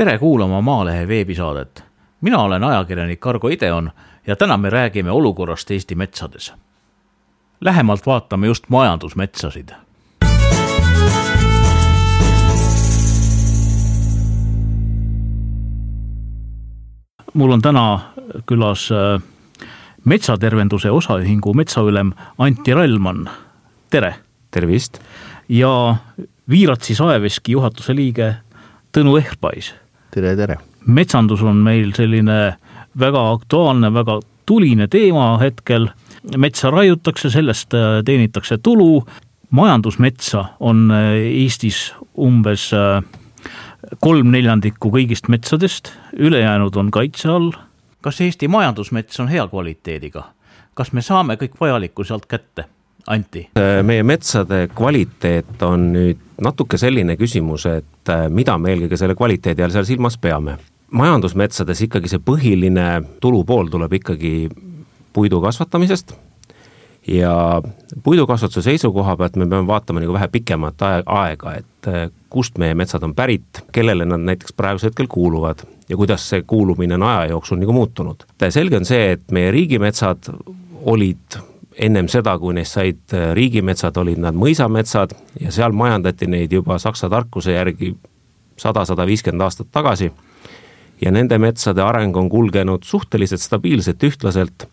tere kuulama Maalehe veebisaadet. mina olen ajakirjanik Argo Ideon ja täna me räägime olukorrast Eesti metsades. lähemalt vaatame just majandusmetsasid. mul on täna külas äh, metsatervenduse osaühingu metsaülem Anti Rallmann, tere! tervist! ja Viiratsi saeveski juhatuse liige Tõnu Ehpais. Tere, tere! metsandus on meil selline väga aktuaalne, väga tuline teema hetkel, metsa raiutakse, sellest äh, teenitakse tulu, majandusmetsa on äh, Eestis umbes äh, kolm neljandikku kõigist metsadest, ülejäänud on kaitse all. kas Eesti majandusmets on hea kvaliteediga? kas me saame kõik vajalikku sealt kätte? Anti? meie metsade kvaliteet on nüüd natuke selline küsimus, et mida me eelkõige selle kvaliteedi all seal silmas peame. majandusmetsades ikkagi see põhiline tulupool tuleb ikkagi puidu kasvatamisest ja puidukasvatuse seisukoha pealt me peame vaatama nagu vähe pikemat aega, et kust meie metsad on pärit, kellele nad näiteks praegusel hetkel kuuluvad ja kuidas see kuulumine on aja jooksul nagu muutunud. selge on see, et meie riigimetsad olid ennem seda, kui neist said äh, riigimetsad, olid nad mõisametsad ja seal majandati neid juba saksa tarkuse järgi sada, sada viiskümmend aastat tagasi. ja nende metsade areng on kulgenud suhteliselt stabiilselt, ühtlaselt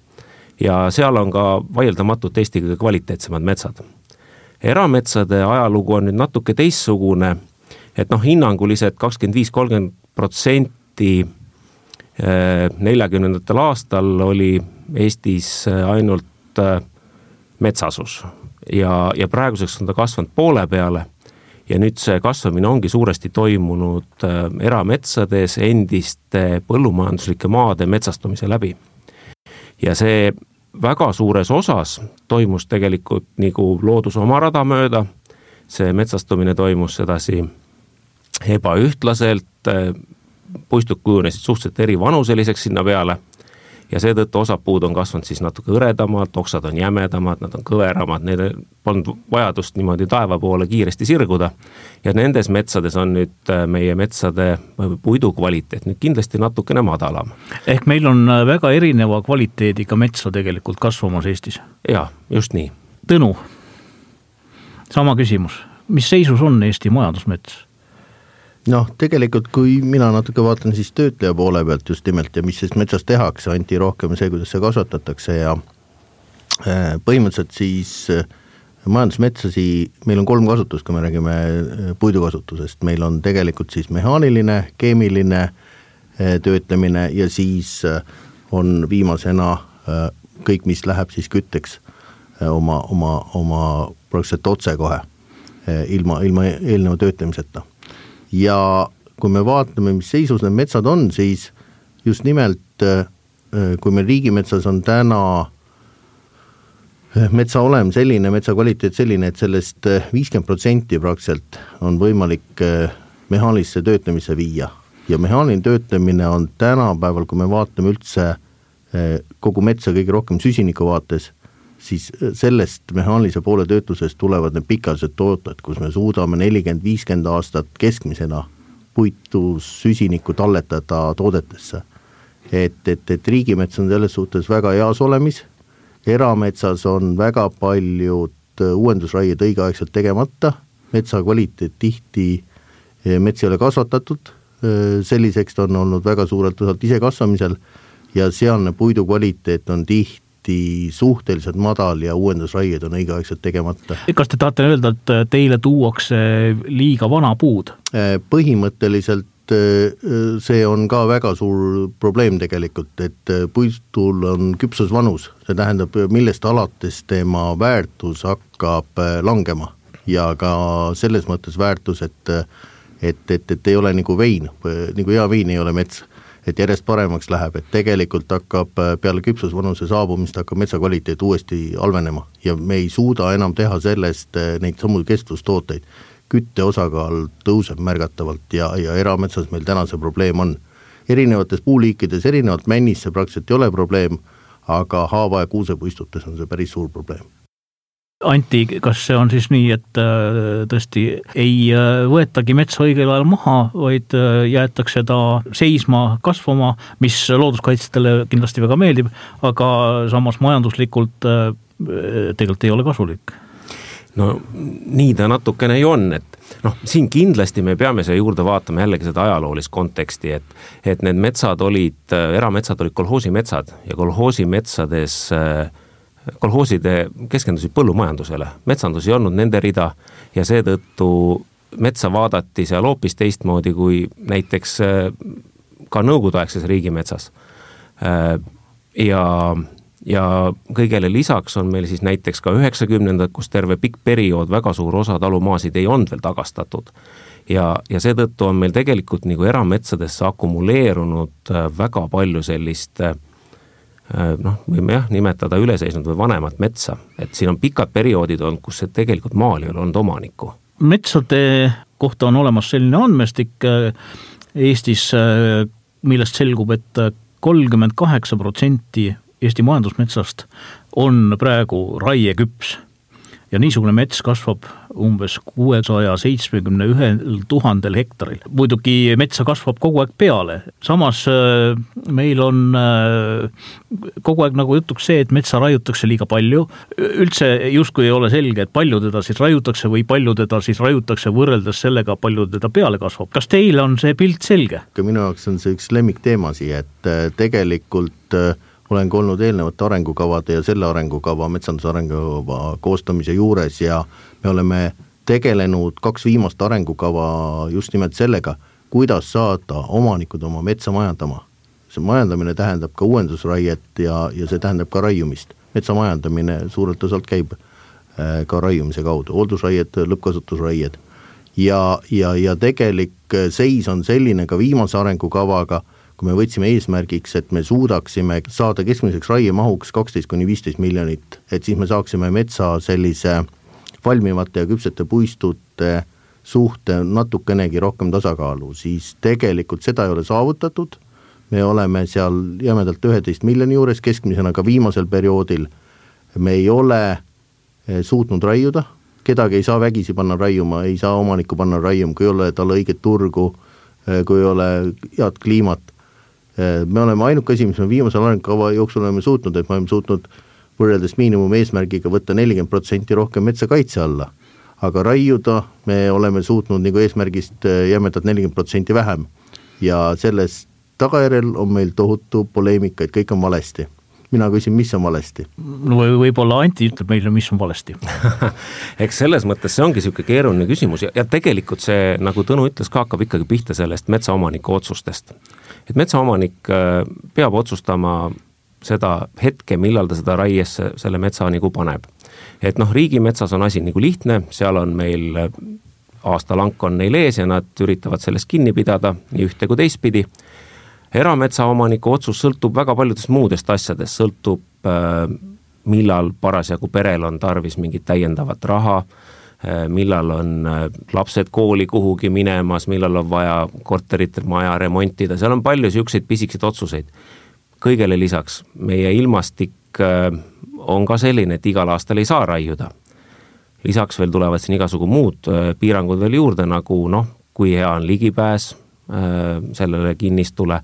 ja seal on ka vaieldamatult Eesti kõige kvaliteetsemad metsad. erametsade ajalugu on nüüd natuke teistsugune, et noh, hinnanguliselt kakskümmend viis, kolmkümmend protsenti äh, neljakümnendatel aastal oli Eestis äh, ainult metsasus. Ja, ja praeguseks on ta kasvanud poole peale ja nüüd see kasvamine ongi suuresti toimunud äh, erametsades endiste põllumajanduslike maade metsastumise läbi. ja see väga suures osas toimus tegelikult nagu loodus oma rada mööda, see metsastumine toimus sedasi ebaühtlaselt, äh, puistud kujunesid suhteliselt erivanuseliseks sinna peale ja seetõttu osad puud on kasvanud siis natuke hõredamalt, oksad on jämedamad, nad on kõveramad, neil polnud vajadust niimoodi taeva poole kiiresti sirguda. ja nendes metsades on nüüd äh, meie metsade puidu kvaliteet nüüd kindlasti natukene madalam. ehk meil on äh, väga erineva kvaliteediga metsa tegelikult kasvamas Eestis? jaa, just nii. Tõnu, sama küsimus, mis seisus on Eesti majandusmets? Noh, tegelikult kui mina natuke vaatan siis töötleja poole pealt just nimelt ja mis siis metsas tehakse, anti rohkem see, kuidas see kasvatatakse ja äh, põhimõtteliselt siis äh, majandusmetsasi, meil on kolm kasutust, kui me räägime äh, puidukasutusest, meil on tegelikult siis mehaaniline, keemiline töötlemine ja siis on viimasena kõik, mis läheb siis kütteks oma, oma, oma praktiliselt otsekohe, ilma, ilma eelneva töötlemiseta ja kui me vaatame, mis seisus need metsad on, siis just nimelt äh, kui meil riigimetsas on täna äh, metsa olem selline, metsa kvaliteet selline, et sellest äh, viiskümmend protsenti praktiliselt on võimalik mehaanilisse töötlemisse viia. ja mehaaniline töötlemine on tänapäeval, kui me vaatame üldse kogu metsa kõige rohkem süsiniku vaates, siis sellest mehaanilise poole töötlusest tulevad need pikaajalised tooted, kus me suudame nelikümmend, viiskümmend aastat keskmisena puitu, süsinikku talletada toodetesse. et, et, et riigimets on selles suhtes väga heas olemis, erametsas on väga paljud uuendusraied õigeaegselt tegemata, metsa kvaliteet tihti, mets ei ole kasvatatud, selliseks ta on olnud väga suurelt osalt isekasvamisel ja sealne puidu kvaliteet on tihti tihti suhteliselt madal ja uuendusraied on õigeaegselt tegemata. kas te tahate öelda, et teile tuuakse liiga vana puud? põhimõtteliselt see on ka väga suur probleem tegelikult, et puistul on küpsusvanus, see tähendab, millest alates tema väärtus hakkab langema ja ka selles mõttes väärtus, et et, et, et ei ole nagu vein, nagu hea vein ei ole mets et järjest paremaks läheb, et tegelikult hakkab äh, peale küpsusvanuse saabumist hakkab metsa kvaliteet uuesti halvenema ja me ei suuda enam teha sellest äh, neid samu kestvustooteid. kütte osakaal tõuseb märgatavalt ja, ja erametsas meil täna see probleem on. erinevates puuliikides, erinevalt männist see praktiliselt ei ole probleem, aga haava- ja kuusepuistutes on see päris suur probleem Anti, kas see on siis nii, et tõesti ei võetagi metsa õigel ajal maha, vaid jäetakse ta seisma, kasvama, mis looduskaitsjatele kindlasti väga meeldib, aga samas majanduslikult tegelikult ei ole kasulik. No nii ta natukene ju on, et noh, siin kindlasti me peame siia juurde vaatama jällegi seda ajaloolist konteksti, et, et need metsad olid, erametsad olid kolhoosimetsad ja kolhoosimetsades kolhooside keskendusid põllumajandusele, metsandus ei olnud nende rida ja seetõttu metsa vaadati seal hoopis teistmoodi kui näiteks ka nõukogudeaegses riigimetsas. ja ja kõigele lisaks on meil siis näiteks ka üheksakümnendad, kus terve pikk periood, väga suur osa talumaasid ei olnud veel tagastatud. ja, ja seetõttu on meil tegelikult nagu erametsadesse akumuleerunud äh, väga palju sellist äh, noh, võime jah, nimetada üleseisnud või vanemat metsa, et siin on pikad perioodid olnud, kus tegelikult maal ei ole olnud omanikku. metsade kohta on olemas selline andmestik äh, Eestis, millest selgub et, et kolmkümmend kaheksa protsenti Eesti majandusmetsast on praegu raieküps ja niisugune mets kasvab umbes kuuesaja seitsmekümne ühel tuhandel hektaril. muidugi metsa kasvab kogu aeg peale, samas äh, meil on äh, kogu aeg nagu jutuks see, et metsa raiutakse liiga palju, üldse justkui ei ole selge, et palju teda siis raiutakse või palju teda siis raiutakse võrreldes sellega, palju teda peale kasvab, kas teile on see pilt selge? minu jaoks on see üks lemmikteema siia, et äh, tegelikult olen ka olnud eelnevate arengukavade ja selle arengukava, metsanduse arengukava koostamise juures ja me oleme tegelenud kaks viimast arengukava just nimelt sellega, kuidas saada omanikud oma metsa majandama. see majandamine tähendab ka uuendusraiet ja, ja see tähendab ka raiumist. metsa majandamine suurelt osalt käib äh, ka raiumise kaudu, hooldusraied, lõppkasutusraied. ja, ja, ja tegelik seis on selline ka viimase arengukavaga kui me võtsime eesmärgiks, et me suudaksime saada keskmiseks raiemahuks kaksteist kuni viisteist miljonit, et siis me saaksime metsa sellise valmivate ja küpsete puistute suhte natukenegi rohkem tasakaalu, siis tegelikult seda ei ole saavutatud, me oleme seal jämedalt üheteist miljoni juures, keskmisena ka viimasel perioodil me ei ole eh, suutnud raiuda, kedagi ei saa vägisi panna raiuma, ei saa omanikku panna raiuma, kui ei ole tal õiget turgu, eh, kui ei ole head kliimat me oleme ainuke asi, mis me viimasel arengukava jooksul oleme suutnud, et me oleme suutnud võrreldes miinimumeesmärgiga võtta nelikümmend protsenti rohkem metsa kaitse alla. aga raiuda me oleme suutnud nagu eesmärgist äh, jämedalt nelikümmend protsenti vähem. ja selles tagajärjel on meil tohutu poleemika, et kõik on valesti mina küsin, mis on valesti? no võib-olla Anti ütleb meile, mis on valesti eks selles mõttes see ongi niisugune keeruline küsimus ja, ja tegelikult see, nagu Tõnu ütles ka, hakkab ikkagi pihta sellest metsaomaniku otsustest et metsaomanik äh, peab otsustama seda hetke, millal ta seda raiesse selle metsa nagu paneb. et noh, riigimetsas on asi nagu lihtne, seal on meil äh, aastalank on neil ees ja nad üritavad sellest kinni pidada nii ühte kui teistpidi. erametsaomaniku otsus sõltub väga paljudest muudest asjadest, sõltub äh, millal parasjagu perel on tarvis mingit täiendavat raha millal on äh, lapsed kooli kuhugi minemas, millal on vaja korterit, maja remontida, seal on palju niisuguseid pisikeseid otsuseid. kõigele lisaks, meie ilmastik äh, on ka selline, et igal aastal ei saa raiuda. lisaks veel tulevad siin igasugu muud piirangud veel juurde, nagu noh, kui hea on ligipääs sellele kinnistule,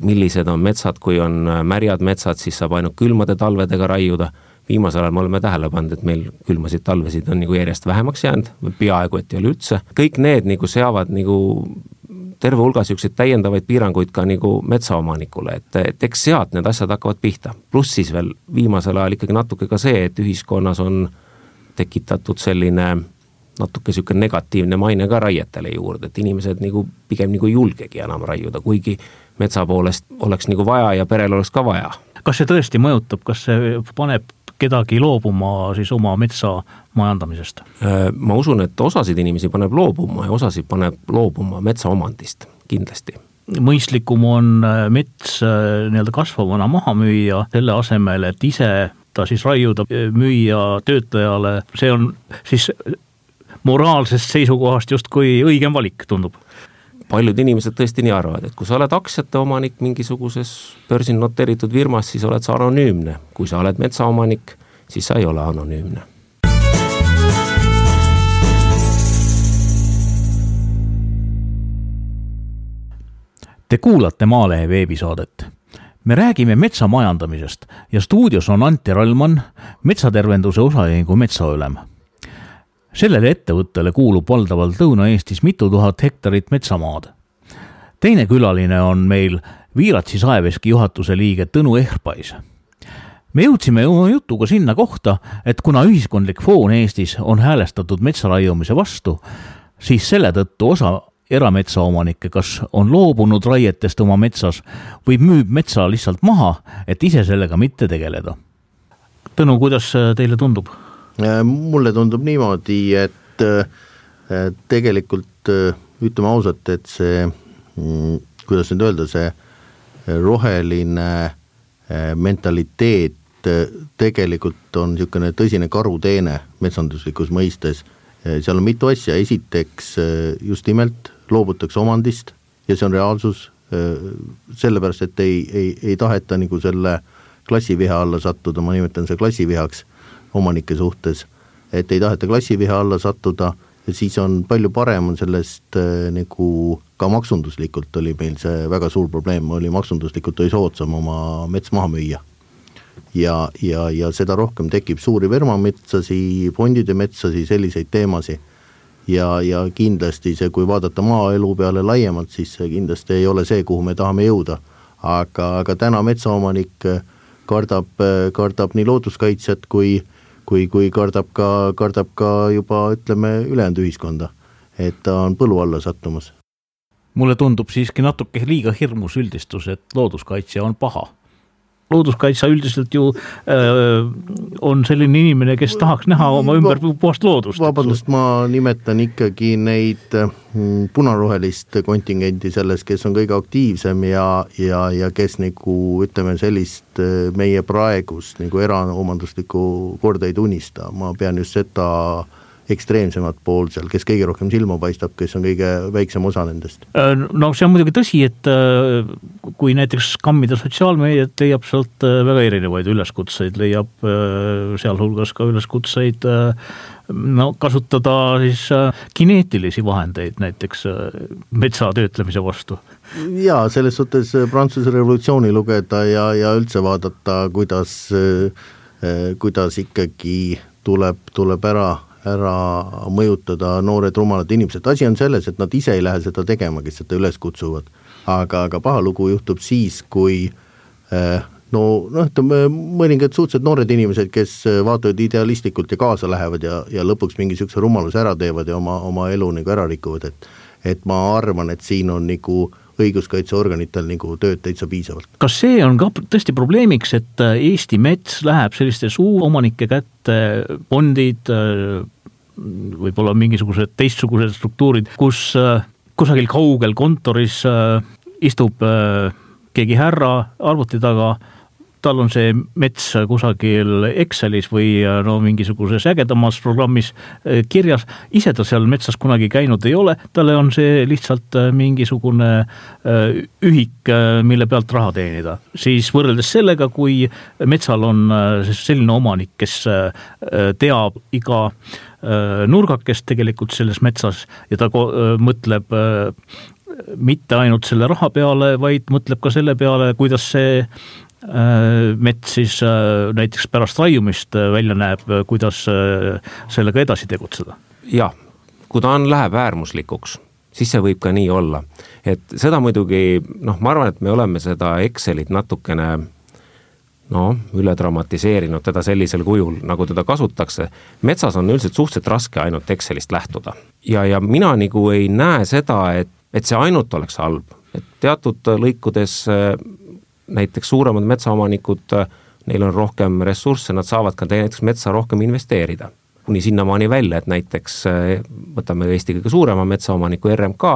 millised on metsad, kui on märjad metsad, siis saab ainult külmade talvedega raiuda viimasel ajal me oleme tähele pannud, et meil külmasid talvesid on nagu järjest vähemaks jäänud või peaaegu et ei ole üldse, kõik need nagu seavad nagu terve hulga niisuguseid täiendavaid piiranguid ka nagu metsaomanikule, et, et eks sealt need asjad hakkavad pihta. pluss siis veel viimasel ajal ikkagi natuke ka see, et ühiskonnas on tekitatud selline natuke niisugune negatiivne maine ka raietele juurde, et inimesed nagu pigem nagu ei julgegi enam raiuda, kuigi metsa poolest oleks nagu vaja ja perel oleks ka vaja. kas see tõesti mõjutab, kas see paneb kedagi loobuma siis oma metsa majandamisest? Äh, ma usun, et osasid inimesi paneb loobuma ja osasid paneb loobuma metsaomandist, kindlasti mõistlikum on äh, mets äh, nii-öelda kasvavana maha müüa, selle asemel, et ise ta siis raiuda, müüa töötlejale, see on siis moraalsest seisukohast justkui õigem valik, tundub paljud inimesed tõesti nii arvavad, et kui sa oled aktsiate omanik mingisuguses börsil noteeritud firmas, siis oled sa anonüümne. kui sa oled metsaomanik, siis sa ei ole anonüümne. Te kuulate Maalehe veebisaadet me räägime metsamajandamisest ja stuudios on Anti Rallmann, metsatervenduse osaühingu metsaülem sellele ettevõttele kuulub valdavalt Lõuna-Eestis mitu tuhat hektarit metsamaad. teine külaline on meil Viiratsi saeveski juhatuse liige Tõnu Ehpais me jõudsime oma jutuga sinna kohta, et kuna ühiskondlik foon Eestis on häälestatud metsa raiumise vastu, siis selle tõttu osa erametsaomanikke kas on loobunud raietest oma metsas või müüb metsa lihtsalt maha, et ise sellega mitte tegeleda. Tõnu, kuidas teile tundub? Äh, mulle tundub niimoodi, et äh, tegelikult äh, ütleme ausalt, et see, mm, kuidas nüüd öelda, see roheline mentaliteet tegelikult on niisugune tõsine karuteene metsanduslikus mõistes, seal on mitu asja, esiteks just nimelt loobutakse omandist ja see on reaalsus, sellepärast et ei, ei, ei taheta nagu selle klassiviha alla sattuda, ma nimetan seda klassivihaks omanike suhtes, et ei taheta klassiviha alla sattuda ja siis on palju parem on sellest äh, nagu ka maksunduslikult oli meil see väga suur probleem, oli maksunduslikult oli soodsam oma mets maha müüa. ja, ja, ja seda rohkem tekib suuri vermametsasi, fondide metsasi, selliseid teemasid ja, ja kindlasti see, kui vaadata maaelu peale laiemalt, siis see kindlasti ei ole see, kuhu me tahame jõuda. aga, aga täna metsaomanik kardab, kardab nii looduskaitset kui, kui, kui kardab ka, kardab ka juba ütleme, ülejäänud ühiskonda. et ta on põlu alla sattumas. mulle tundub siiski natuke liiga hirmus üldistus, et looduskaitse on paha looduskaitse üldiselt ju äh, on selline inimene, kes tahaks näha oma ümber puhast loodust. vabandust, ma nimetan ikkagi neid mm, punarohelist kontingenti selles, kes on kõige aktiivsem ja, ja, ja kes nagu ütleme, sellist äh, meie praegust nagu eraomanduslikku korda ei tunnista, ma pean just seda äh, ekstreemsemat pool seal, kes kõige rohkem silma paistab, kes on kõige väiksem osa nendest? Äh, no see on muidugi tõsi, et äh, kui näiteks kammida sotsiaalmeediat, leiab sealt äh, väga erinevaid üleskutseid, leiab sealhulgas ka üleskutseid no kasutada siis kineetilisi vahendeid näiteks metsa töötlemise vastu. jaa, selles suhtes Prantsuse revolutsiooni lugeda ja, ja üldse vaadata, kuidas, kuidas ikkagi tuleb, tuleb ära ära mõjutada noored rumalad inimesed, asi on selles, et nad ise ei lähe seda tegema, kes seda üles kutsuvad. aga, aga paha lugu juhtub siis, kui eh, no noh, ütleme mõningad suhteliselt noored inimesed, kes vaatavad idealistlikult ja kaasa lähevad ja, ja lõpuks mingi niisuguse rumaluse ära teevad ja oma, oma elu nagu ära rikuvad, et et ma arvan, et siin on nagu õiguskaitseorganitel nagu tööd täitsa piisavalt. kas see on ka tõesti probleemiks, et Eesti mets läheb selliste suuromanike kätte, fondid, võib-olla mingisugused teistsugused struktuurid, kus äh, kusagil kaugel kontoris äh, istub äh, keegi härra arvuti taga, tal on see mets kusagil Excelis või no mingisuguses ägedamas programmis kirjas, ise ta seal metsas kunagi käinud ei ole, talle on see lihtsalt mingisugune ühik, mille pealt raha teenida. siis võrreldes sellega, kui metsal on selline omanik, kes teab iga Äh, nurgakest tegelikult selles metsas ja ta äh, mõtleb äh, mitte ainult selle raha peale, vaid mõtleb ka selle peale, kuidas see mets siis näiteks pärast raiumist välja näeb, kuidas sellega edasi tegutseda? jah, kui ta on, läheb äärmuslikuks, siis see võib ka nii olla. et seda muidugi noh, ma arvan, et me oleme seda Excelit natukene noh, üle dramatiseerinud teda sellisel kujul, nagu teda kasutatakse. metsas on üldiselt suhteliselt raske ainult Excelist lähtuda. ja, ja mina nagu ei näe seda, et, et see ainult oleks halb, et teatud lõikudes äh, näiteks suuremad metsaomanikud, äh, neil on rohkem ressursse, nad saavad ka näiteks metsa rohkem investeerida. kuni sinnamaani välja, et näiteks äh, võtame Eesti kõige suurema metsaomaniku RMK,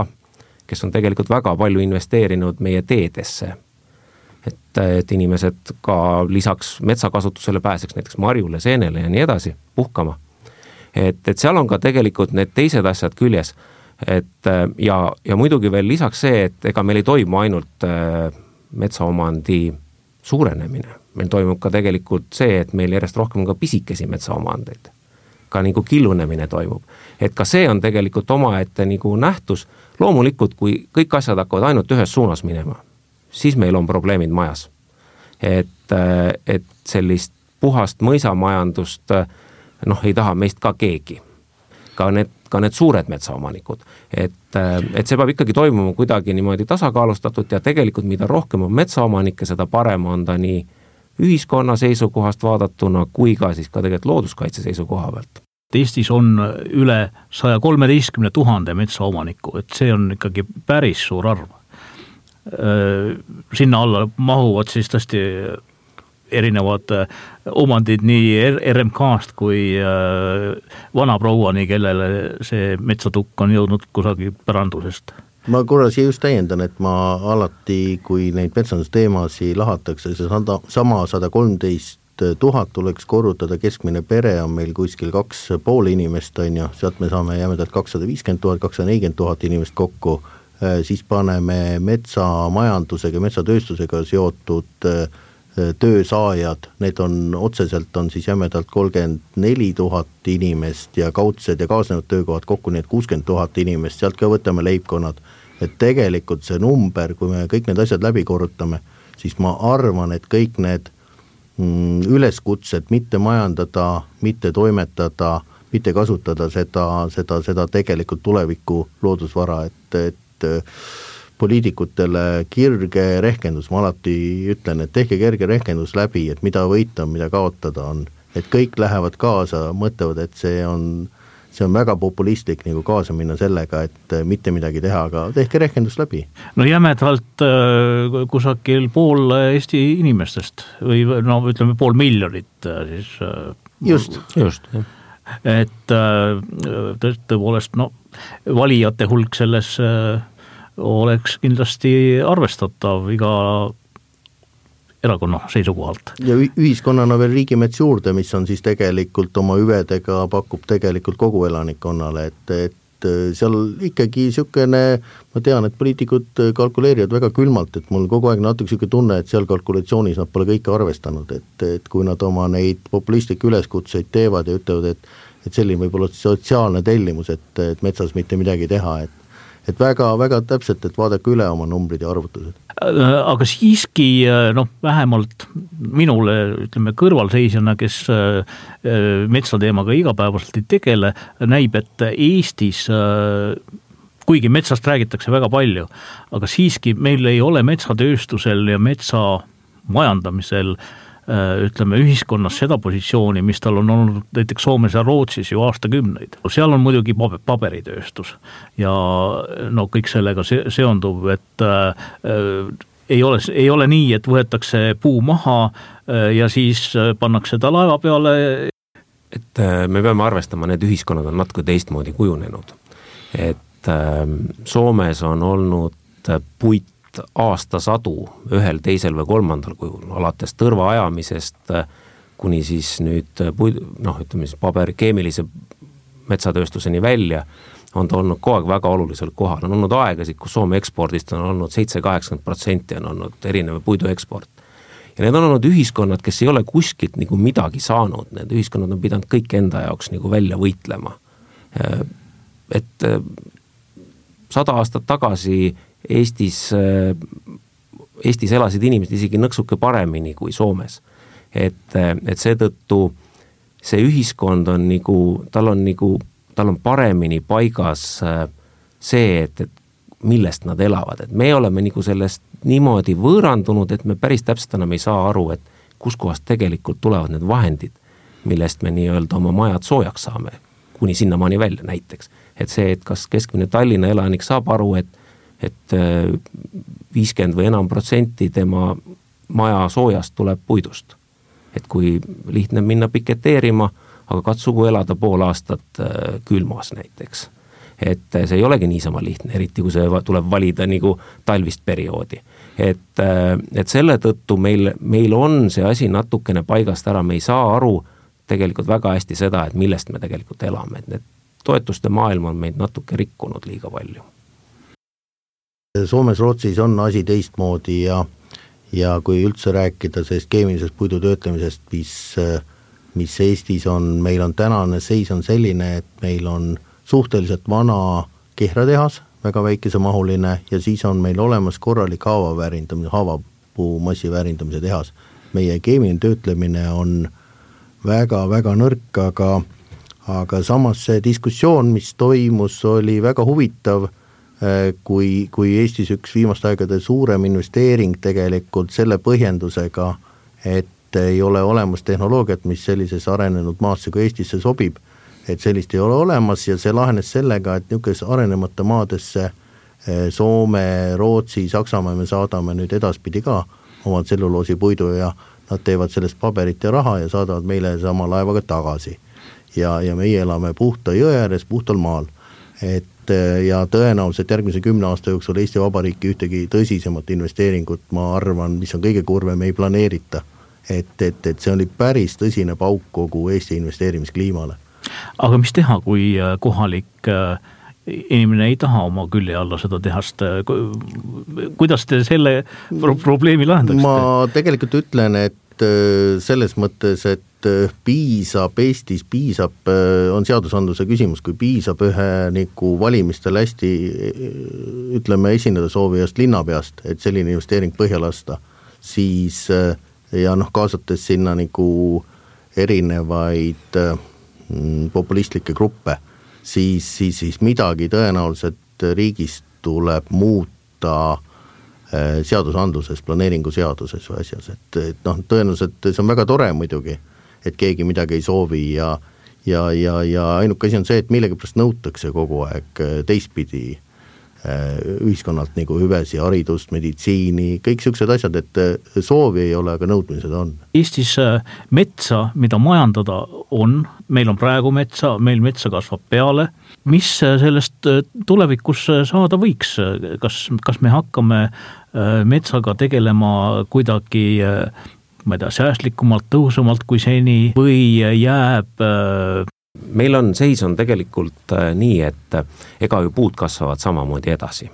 kes on tegelikult väga palju investeerinud meie teedesse et, et inimesed ka lisaks metsakasutusele pääseks näiteks marjule, seenele ja nii edasi puhkama. et, et seal on ka tegelikult need teised asjad küljes. et ja, ja muidugi veel lisaks see, et ega meil ei toimu ainult äh, metsaomandi suurenemine, meil toimub ka tegelikult see, et meil järjest rohkem on ka pisikesi metsaomandeid. ka nagu killunemine toimub. et ka see on tegelikult omaette nagu nähtus, loomulikult kui kõik asjad hakkavad ainult ühes suunas minema, siis meil on probleemid majas. et, et sellist puhast mõisamajandust noh, ei taha meist ka keegi. ka need, ka need suured metsaomanikud. et, et see peab ikkagi toimuma kuidagi niimoodi tasakaalustatult ja tegelikult mida rohkem on metsaomanikke, seda parem on ta nii ühiskonna seisukohast vaadatuna kui ka siis ka tegelikult looduskaitse seisukoha pealt. Eestis on üle saja kolmeteistkümne tuhande metsaomaniku, et see on ikkagi päris suur arv. Sinna alla mahuvad siis tõesti erinevad omandid nii RMK-st kui vanaprouani, kellele see metsatukk on jõudnud kusagil pärandusest. Ma korra siia just täiendan, et ma alati, kui neid metsandusteemasid lahatakse, see sada, sama sada kolmteist tuhat tuleks korrutada, keskmine pere on meil kuskil kaks pool inimest, on ju, sealt me saame jämedalt kakssada viiskümmend tuhat, kakssada nelikümmend tuhat inimest kokku, siis paneme metsamajandusega, metsatööstusega seotud äh, töösaajad, need on otseselt on siis jämedalt kolmkümmend neli tuhat inimest ja kaudsed ja kaasnevad töökohad kokku, nii et kuuskümmend tuhat inimest, sealt ka võtame leibkonnad. et tegelikult see number, kui me kõik need asjad läbi korrutame, siis ma arvan, et kõik need mm, üleskutsed mitte majandada, mitte toimetada, mitte kasutada seda, seda, seda tegelikult tuleviku loodusvara, et, et poliitikutele kirge rehkendus, ma alati ütlen, et tehke kerge rehkendus läbi, et mida võita on, mida kaotada on. et kõik lähevad kaasa, mõtlevad, et see on, see on väga populistlik nagu kaasa minna sellega, et mitte midagi teha, aga tehke rehkendus läbi. no jämedalt äh, kusagil pool Eesti inimestest või no ütleme, pool miljonit äh, siis. Äh, just, just, jah et tõepoolest no valijate hulk selles äh, oleks kindlasti arvestatav iga erakonna seisukohalt. ja ühiskonnana veel riigimets juurde, mis on siis tegelikult oma hüvedega pakub tegelikult kogu elanikkonnale, et, et seal ikkagi niisugune, ma tean, et poliitikud kalkuleerivad väga külmalt, et mul kogu aeg natuke niisugune tunne, et seal kalkulatsioonis nad pole kõike arvestanud, et, et kui nad oma neid populistlikke üleskutseid teevad ja ütlevad, et et selline võib olla sotsiaalne tellimus, et, et metsas mitte midagi teha, et et väga, väga täpselt, et vaadake üle oma numbrid ja arvutused. Äh, aga siiski äh, noh, vähemalt minule, ütleme kõrvalseisjana, kes äh, metsateemaga igapäevaselt ei tegele, näib, et Eestis kuigi metsast räägitakse väga palju, aga siiski meil ei ole metsatööstusel ja metsa majandamisel Äh, ütleme, ühiskonnas seda positsiooni, mis tal on olnud näiteks Soomes ja Rootsis ju aastakümneid. seal on muidugi paberitööstus ja no kõik sellega seonduv, et äh, ei ole, ei ole nii, et võetakse puu maha äh, ja siis äh, pannakse ta laeva peale. et äh, me peame arvestama, need ühiskonnad on natuke teistmoodi kujunenud. et äh, Soomes on olnud puit aastasadu ühel, teisel või kolmandal kujul, alates tõrva ajamisest äh, kuni siis nüüd äh, puid-, noh, ütleme siis paber, keemilise metsatööstuseni välja, on ta olnud kogu aeg väga olulisel kohal, on olnud aegasid, kus Soome ekspordist on olnud seitse, kaheksakümmend protsenti on olnud erinev puidu eksport. ja need on olnud ühiskonnad, kes ei ole kuskilt nagu midagi saanud, need ühiskonnad on pidanud kõik enda jaoks nagu välja võitlema. Äh, et sada aastat tagasi Eestis, äh, Eestis elasid inimesed isegi nõksuke paremini kui Soomes. et, äh, et seetõttu see ühiskond on nagu, tal on nagu, tal on paremini paigas äh, see, et, et millest nad elavad, et me oleme nagu sellest niimoodi võõrandunud, et me päris täpselt enam ei saa aru, et kuskohast tegelikult tulevad need vahendid, millest me nii-öelda oma majad soojaks saame, kuni sinnamaani välja näiteks. et see, et kas keskmine Tallinna elanik saab aru, et et äh, viiskümmend või enam protsenti tema maja soojast tuleb puidust. et kui lihtne minna piketeerima, aga katsugu elada pool aastat äh, külmas näiteks. et äh, see ei olegi niisama lihtne, eriti kui see tuleb valida nagu talvist perioodi. et, et selle tõttu meil, meil on see asi natukene paigast ära, me ei saa aru tegelikult väga hästi seda, et millest me tegelikult elame, et need toetuste maailm on meid natuke rikkunud liiga palju Soomes, Rootsis on asi teistmoodi ja ja kui üldse rääkida sellest keemilisest puidu töötlemisest, mis mis Eestis on, meil on tänane seis on selline, et meil on suhteliselt vana kehratehas, väga väikesemahuline, ja siis on meil olemas korralik haavaväärindamise, haavapuu massi väärindamise tehas. meie keemiline töötlemine on väga-väga nõrk, aga aga samas see diskussioon, mis toimus, oli väga huvitav, kui, kui Eestis üks viimaste aegade suurem investeering tegelikult selle põhjendusega, et ei ole olemas tehnoloogiat, mis sellisesse arenenud maasse kui Eestisse sobib, et sellist ei ole olemas ja see lahenes sellega, et niisugusesse arenemata maadesse äh, Soome, Rootsi, Saksamaa me saadame nüüd edaspidi ka oma tselluloosipuidu ja nad teevad sellest paberit ja raha ja saadavad meile sama laevaga tagasi ja, ja meie elame puhta jõe ääres, puhtal maal. et äh, ja tõenäoliselt järgmise kümne aasta jooksul Eesti Vabariiki ühtegi tõsisemat investeeringut, ma arvan, mis on kõige kurvem, ei planeerita. et, et, et see oli päris tõsine pauk kogu Eesti investeerimiskliimale. aga mis teha, kui äh, kohalik äh, inimene ei taha oma külje alla seda tehast, kuidas te selle pro probleemi lahendaksite? ma tegelikult ütlen, et selles mõttes, et et äh, piisab, Eestis piisab, äh, on seadusandluse küsimus, kui piisab ühe nagu valimistel hästi äh, ütleme, esineda soovijast linnapeast, et selline investeering põhja lasta, siis ja noh, kaasates sinna nagu erinevaid mm, populistlikke gruppe, siis, siis, siis midagi tõenäoliselt riigis tuleb muuta seadusandluses, planeeringuseaduses või asjas, et, et noh, tõenäoliselt see on väga tore muidugi et keegi midagi ei soovi ja ja, ja, ja ainuke asi on see, et millegipärast nõutakse kogu aeg äh, teistpidi äh, ühiskonnalt nagu hüvesi, haridust, meditsiini, kõik niisugused asjad, et äh, soovi ei ole, aga nõudmised on. Eestis metsa, mida majandada on, meil on praegu metsa, meil metsa kasvab peale, mis sellest tulevikus saada võiks, kas, kas me hakkame metsaga tegelema kuidagi ma tea, säästlikumalt, tõhusamalt kui seni või jääb äh, meil on, seis on tegelikult äh, nii, et äh, ega ju puud kasvavad samamoodi edasi.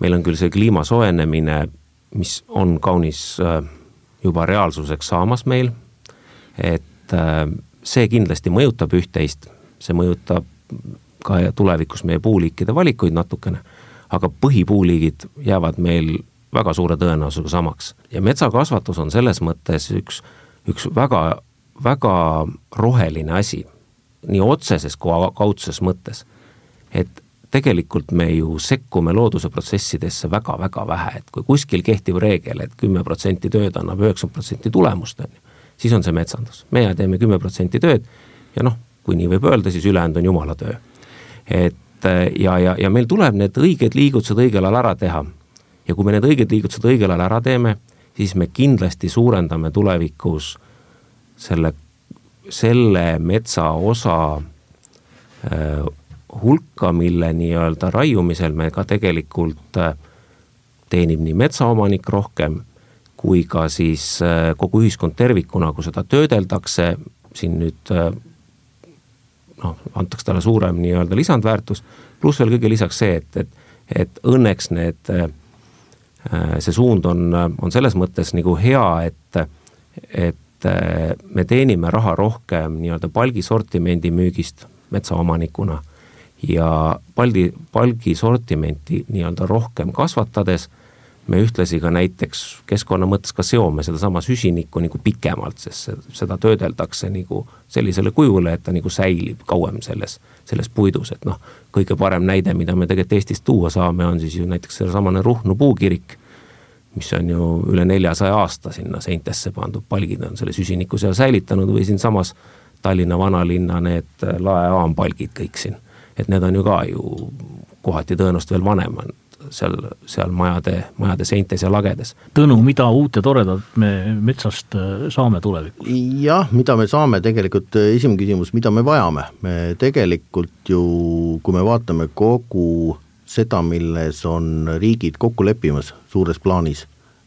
meil on küll see kliima soojenemine, mis on kaunis juba reaalsuseks saamas meil, et see kindlasti mõjutab üht-teist, see mõjutab ka tulevikus meie puuliikide valikuid natukene, aga põhipuuliigid jäävad meil väga suure tõenäosusega samaks. ja metsakasvatus on selles mõttes üks, üks väga, väga roheline asi, nii otseses kui kaudses mõttes. et tegelikult me ju sekkume looduse protsessidesse väga-väga vähe, et kui kuskil kehtiv reegel et, et kümme protsenti tööd annab üheksakümmend protsenti tulemust, on ju, siis on see metsandus. meie teeme kümme protsenti tööd ja noh, kui nii võib öelda, siis ülejäänud on jumala töö. et ja, ja, ja meil tuleb need õiged liigutused õigel ajal ära teha ja kui me need õiged liigutused õigel ajal ära teeme, siis me kindlasti suurendame tulevikus selle, selle metsa osa äh, hulka, mille nii-öelda raiumisel me ka tegelikult äh, teenib nii metsaomanik rohkem kui ka siis äh, kogu ühiskond tervikuna, kui seda töödeldakse, siin nüüd äh, noh, antakse talle suurem nii-öelda lisandväärtus, pluss veel kõige lisaks see, et, et, et õnneks need äh, see suund on, on selles mõttes nagu hea, et, et äh, me teenime raha rohkem nii-öelda palgisortimendi müügist metsaomanikuna ja palgi, palgisortimenti nii-öelda rohkem kasvatades me ühtlasi ka näiteks keskkonna mõttes ka seome sedasama süsinikku nagu pikemalt, sest seda töödeldakse nagu sellisele kujule, et ta nagu säilib kauem selles, selles puidus, et noh, kõige parem näide, mida me tegelikult Eestist tuua saame, on siis ju näiteks seesamane Ruhnu puukirik, mis on ju üle neljasaja aasta sinna seintesse pandud, palgid on selle süsiniku seal säilitanud või siinsamas Tallinna vanalinna need laeaampalgid kõik siin, et need on ju ka ju kohati tõenäoliselt veel vanemad seal, seal majade, majade seintes ja lagedes. Tõnu, mida uut ja toredat me metsast äh, saame tulevikus? jah, mida me saame, tegelikult äh, esimene küsimus, mida me vajame, me tegelikult ju, kui me vaatame kogu seda, milles on riigid kokku leppimas suures plaanis,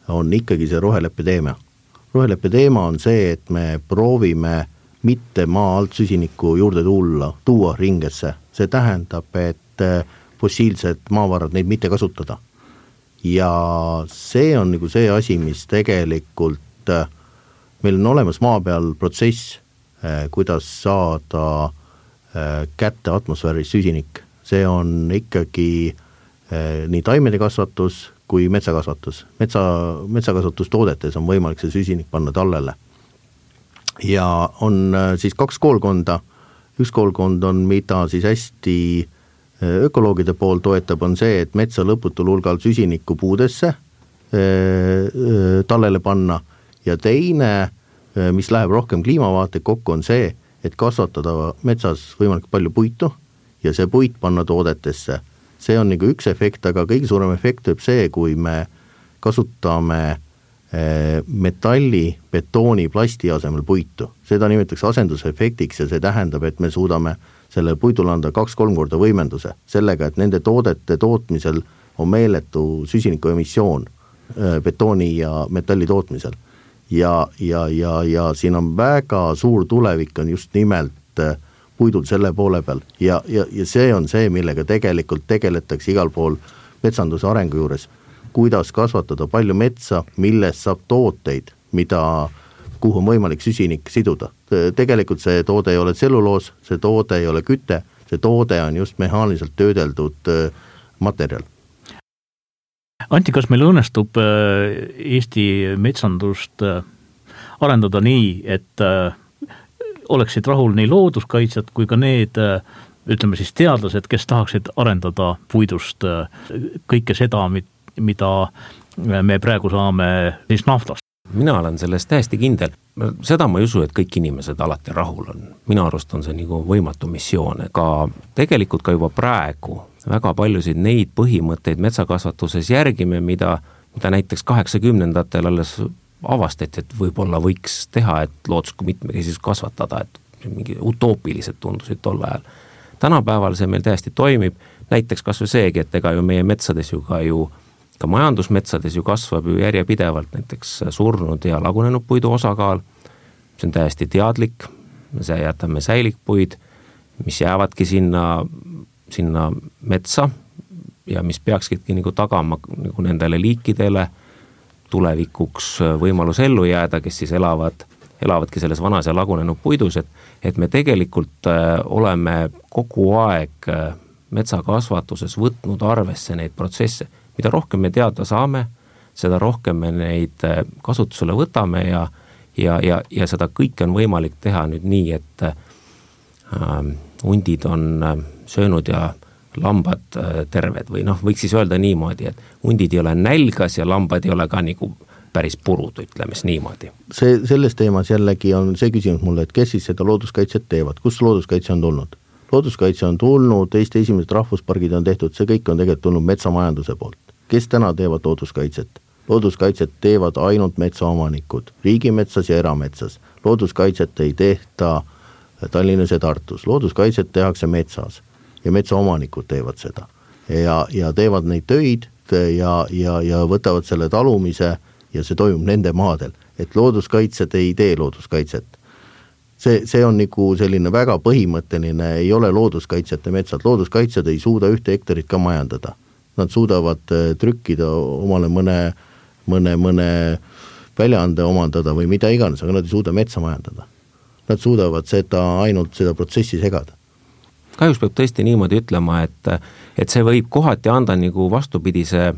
on ikkagi see roheleppe teema. roheleppe teema on see, et me proovime mitte maa alt süsinikku juurde tulla, tuua ringesse, see tähendab, et äh, fossiilsed maavarad, neid mitte kasutada. ja see on nagu see asi, mis tegelikult, äh, meil on olemas maa peal protsess, kuidas saada kätte atmosfääris süsinik, see on ikkagi nii taimede kasvatus kui metsakasvatus. metsa, metsakasvatustoodetes on võimalik see süsinik panna tallele. ja on siis kaks koolkonda, üks koolkond on, mida siis hästi ökoloogide pool toetab, on see, et metsa lõputul hulgal süsinikku puudesse tallele panna ja teine, mis läheb rohkem kliimavaateid kokku, on see, et kasvatada metsas võimalikult palju puitu ja see puit panna toodetesse. see on nagu üks efekt, aga kõige suurem efekt võib see, kui me kasutame metalli, betooni, plasti asemel puitu. seda nimetatakse asendusefektiks ja see tähendab, et me suudame sellele puidule anda kaks-kolm korda võimenduse sellega, et nende toodete tootmisel on meeletu süsinikuemissioon betooni ja metalli tootmisel ja, ja, ja, ja siin on väga suur tulevik, on just nimelt äh, puidul selle poole peal ja, ja, ja see on see, millega tegelikult tegeletakse igal pool metsanduse arengu juures. kuidas kasvatada palju metsa, millest saab tooteid, mida, kuhu on võimalik süsinik siduda. tegelikult see toode ei ole tselluloos, see toode ei ole küte, see toode on just mehaaniliselt töödeldud äh, materjal Anti, kas meil õnnestub äh, Eesti metsandust äh, arendada nii, et oleksid rahul nii looduskaitsjad kui ka need ütleme siis teadlased, kes tahaksid arendada puidust kõike seda, mida me praegu saame siis naftast? Mina olen selles täiesti kindel, seda ma ei usu, et kõik inimesed alati rahul on, minu arust on see nagu võimatu missioon, ega tegelikult ka juba praegu väga paljusid neid põhimõtteid metsakasvatuses järgime, mida, mida näiteks kaheksakümnendatel alles avastati, et võib-olla võiks teha, et looduslikku mitmekesisust kasvatada, et mingi utoopilised tundusid tol ajal. tänapäeval see meil täiesti toimib, näiteks kas või seegi, et ega ju meie metsades ju ka ju ka majandusmetsades ju kasvab ju järjepidevalt näiteks surnud ja lagunenud puidu osakaal, see on täiesti teadlik, me jätame säilikpuid, mis jäävadki sinna sinna metsa ja mis peakski nagu tagama nagu nendele liikidele tulevikuks võimalus ellu jääda, kes siis elavad, elavadki selles vanas ja lagunenud puidus, et et me tegelikult äh, oleme kogu aeg äh, metsakasvatuses võtnud arvesse neid protsesse, mida rohkem me teada saame, seda rohkem me neid äh, kasutusele võtame ja ja, ja, ja seda kõike on võimalik teha nüüd nii, et äh, hundid on äh, söönud ja lambad äh, terved või noh, võiks siis öelda niimoodi, et hundid ei ole nälgas ja lambad ei ole ka nagu päris purud, ütleme siis niimoodi. see, selles teemas jällegi on see küsimus mulle, et kes siis seda looduskaitset teevad, kust looduskaitse on tulnud? looduskaitse on tulnud, Eesti esimesed rahvuspargid on tehtud, see kõik on tegelikult tulnud metsamajanduse poolt. Kes täna teevad looduskaitset? looduskaitset teevad ainult metsaomanikud, riigimetsas ja erametsas. looduskaitset ei tehta Tallinnas ja Tartus, looduskaitset tehakse metsas ja metsaomanikud teevad seda. ja, ja teevad neid töid ja, ja, ja võtavad selle talumise ja see toimub nende maadel, et looduskaitsjad ei tee looduskaitset. see, see on nagu selline väga põhimõtteline, ei ole looduskaitsjate metsad, looduskaitsjad ei suuda ühte hektarit ka majandada. Nad suudavad äh, trükkida omale mõne, mõne, mõne väljaande omandada või mida iganes, aga nad ei suuda metsa majandada. Nad suudavad seda, ainult seda protsessi segada kahjuks peab tõesti niimoodi ütlema, et, et see võib kohati anda nagu vastupidise,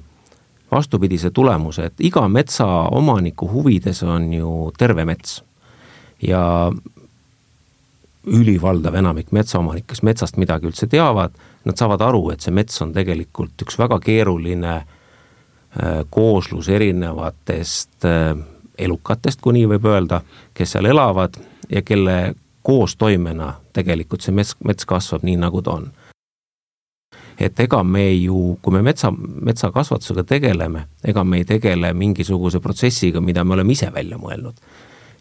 vastupidise tulemuse, et iga metsaomaniku huvides on ju terve mets. ja ülivaldav enamik metsaomanikke, kes metsast midagi üldse teavad, nad saavad aru, et see mets on tegelikult üks väga keeruline äh, kooslus erinevatest äh, elukatest, kui nii võib öelda, kes seal elavad ja kelle koostoimena tegelikult see mets, mets kasvab nii, nagu ta on. et ega me ju, kui me metsa, metsakasvatusega tegeleme, ega me ei tegele mingisuguse protsessiga, mida me oleme ise välja mõelnud.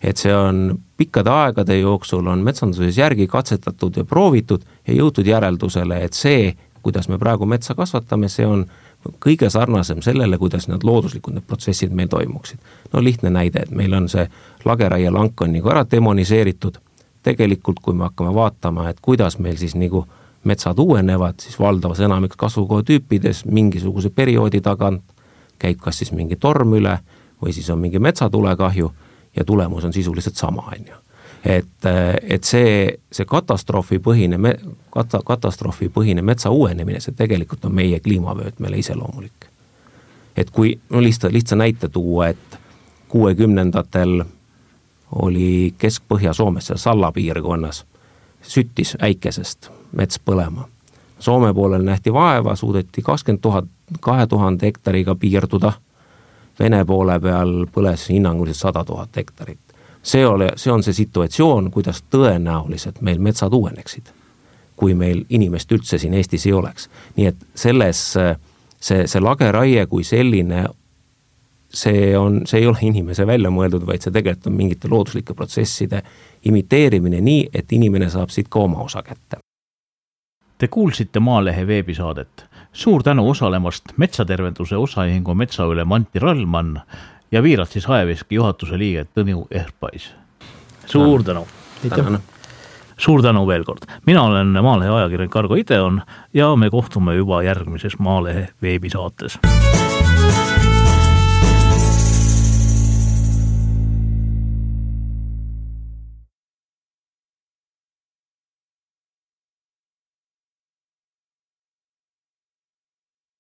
Et see on pikkade aegade jooksul on metsanduses järgi katsetatud ja proovitud ja jõutud järeldusele, et see, kuidas me praegu metsa kasvatame, see on kõige sarnasem sellele, kuidas need looduslikud need protsessid meil toimuksid. no lihtne näide, et meil on see lageraielank on nagu ära demoniseeritud tegelikult kui me hakkame vaatama, et kuidas meil siis nagu metsad uuenevad, siis valdavas enamikus kasvukohatüüpides mingisuguse perioodi tagant käib kas siis mingi torm üle või siis on mingi metsatulekahju ja tulemus on sisuliselt sama, on ju. et, et see, see katastroofipõhine, kata-, katastroofipõhine metsa uuenemine, see tegelikult on meie kliimavöötmele iseloomulik. et kui, no lihtsalt, lihtsa näite tuua, et kuuekümnendatel oli Kesk-Põhja-Soomes, seal Salla piirkonnas, süttis äikesest mets põlema. Soome poolel nähti vaeva, suudeti kakskümmend tuhat, kahe tuhande hektariga piirduda, Vene poole peal põles hinnanguliselt sada tuhat hektarit. see ole, see on see situatsioon, kuidas tõenäoliselt meil metsad uueneksid, kui meil inimest üldse siin Eestis ei oleks. nii et selles, see, see lageraie kui selline see on, see ei ole inimese välja mõeldud, vaid see tegelikult on mingite looduslike protsesside imiteerimine nii, et inimene saab siit ka oma osa kätte. Te kuulsite Maalehe veebisaadet. suur tänu osalemast Metsatervenduse Osaühingu metsaülem Anti Rallmann ja Viiratsi saeveski juhatuse liige Tõnu Ehpais. suur tänu. suur tänu veel kord, mina olen Maalehe ajakirjanik Argo Ideon ja me kohtume juba järgmises Maalehe veebisaates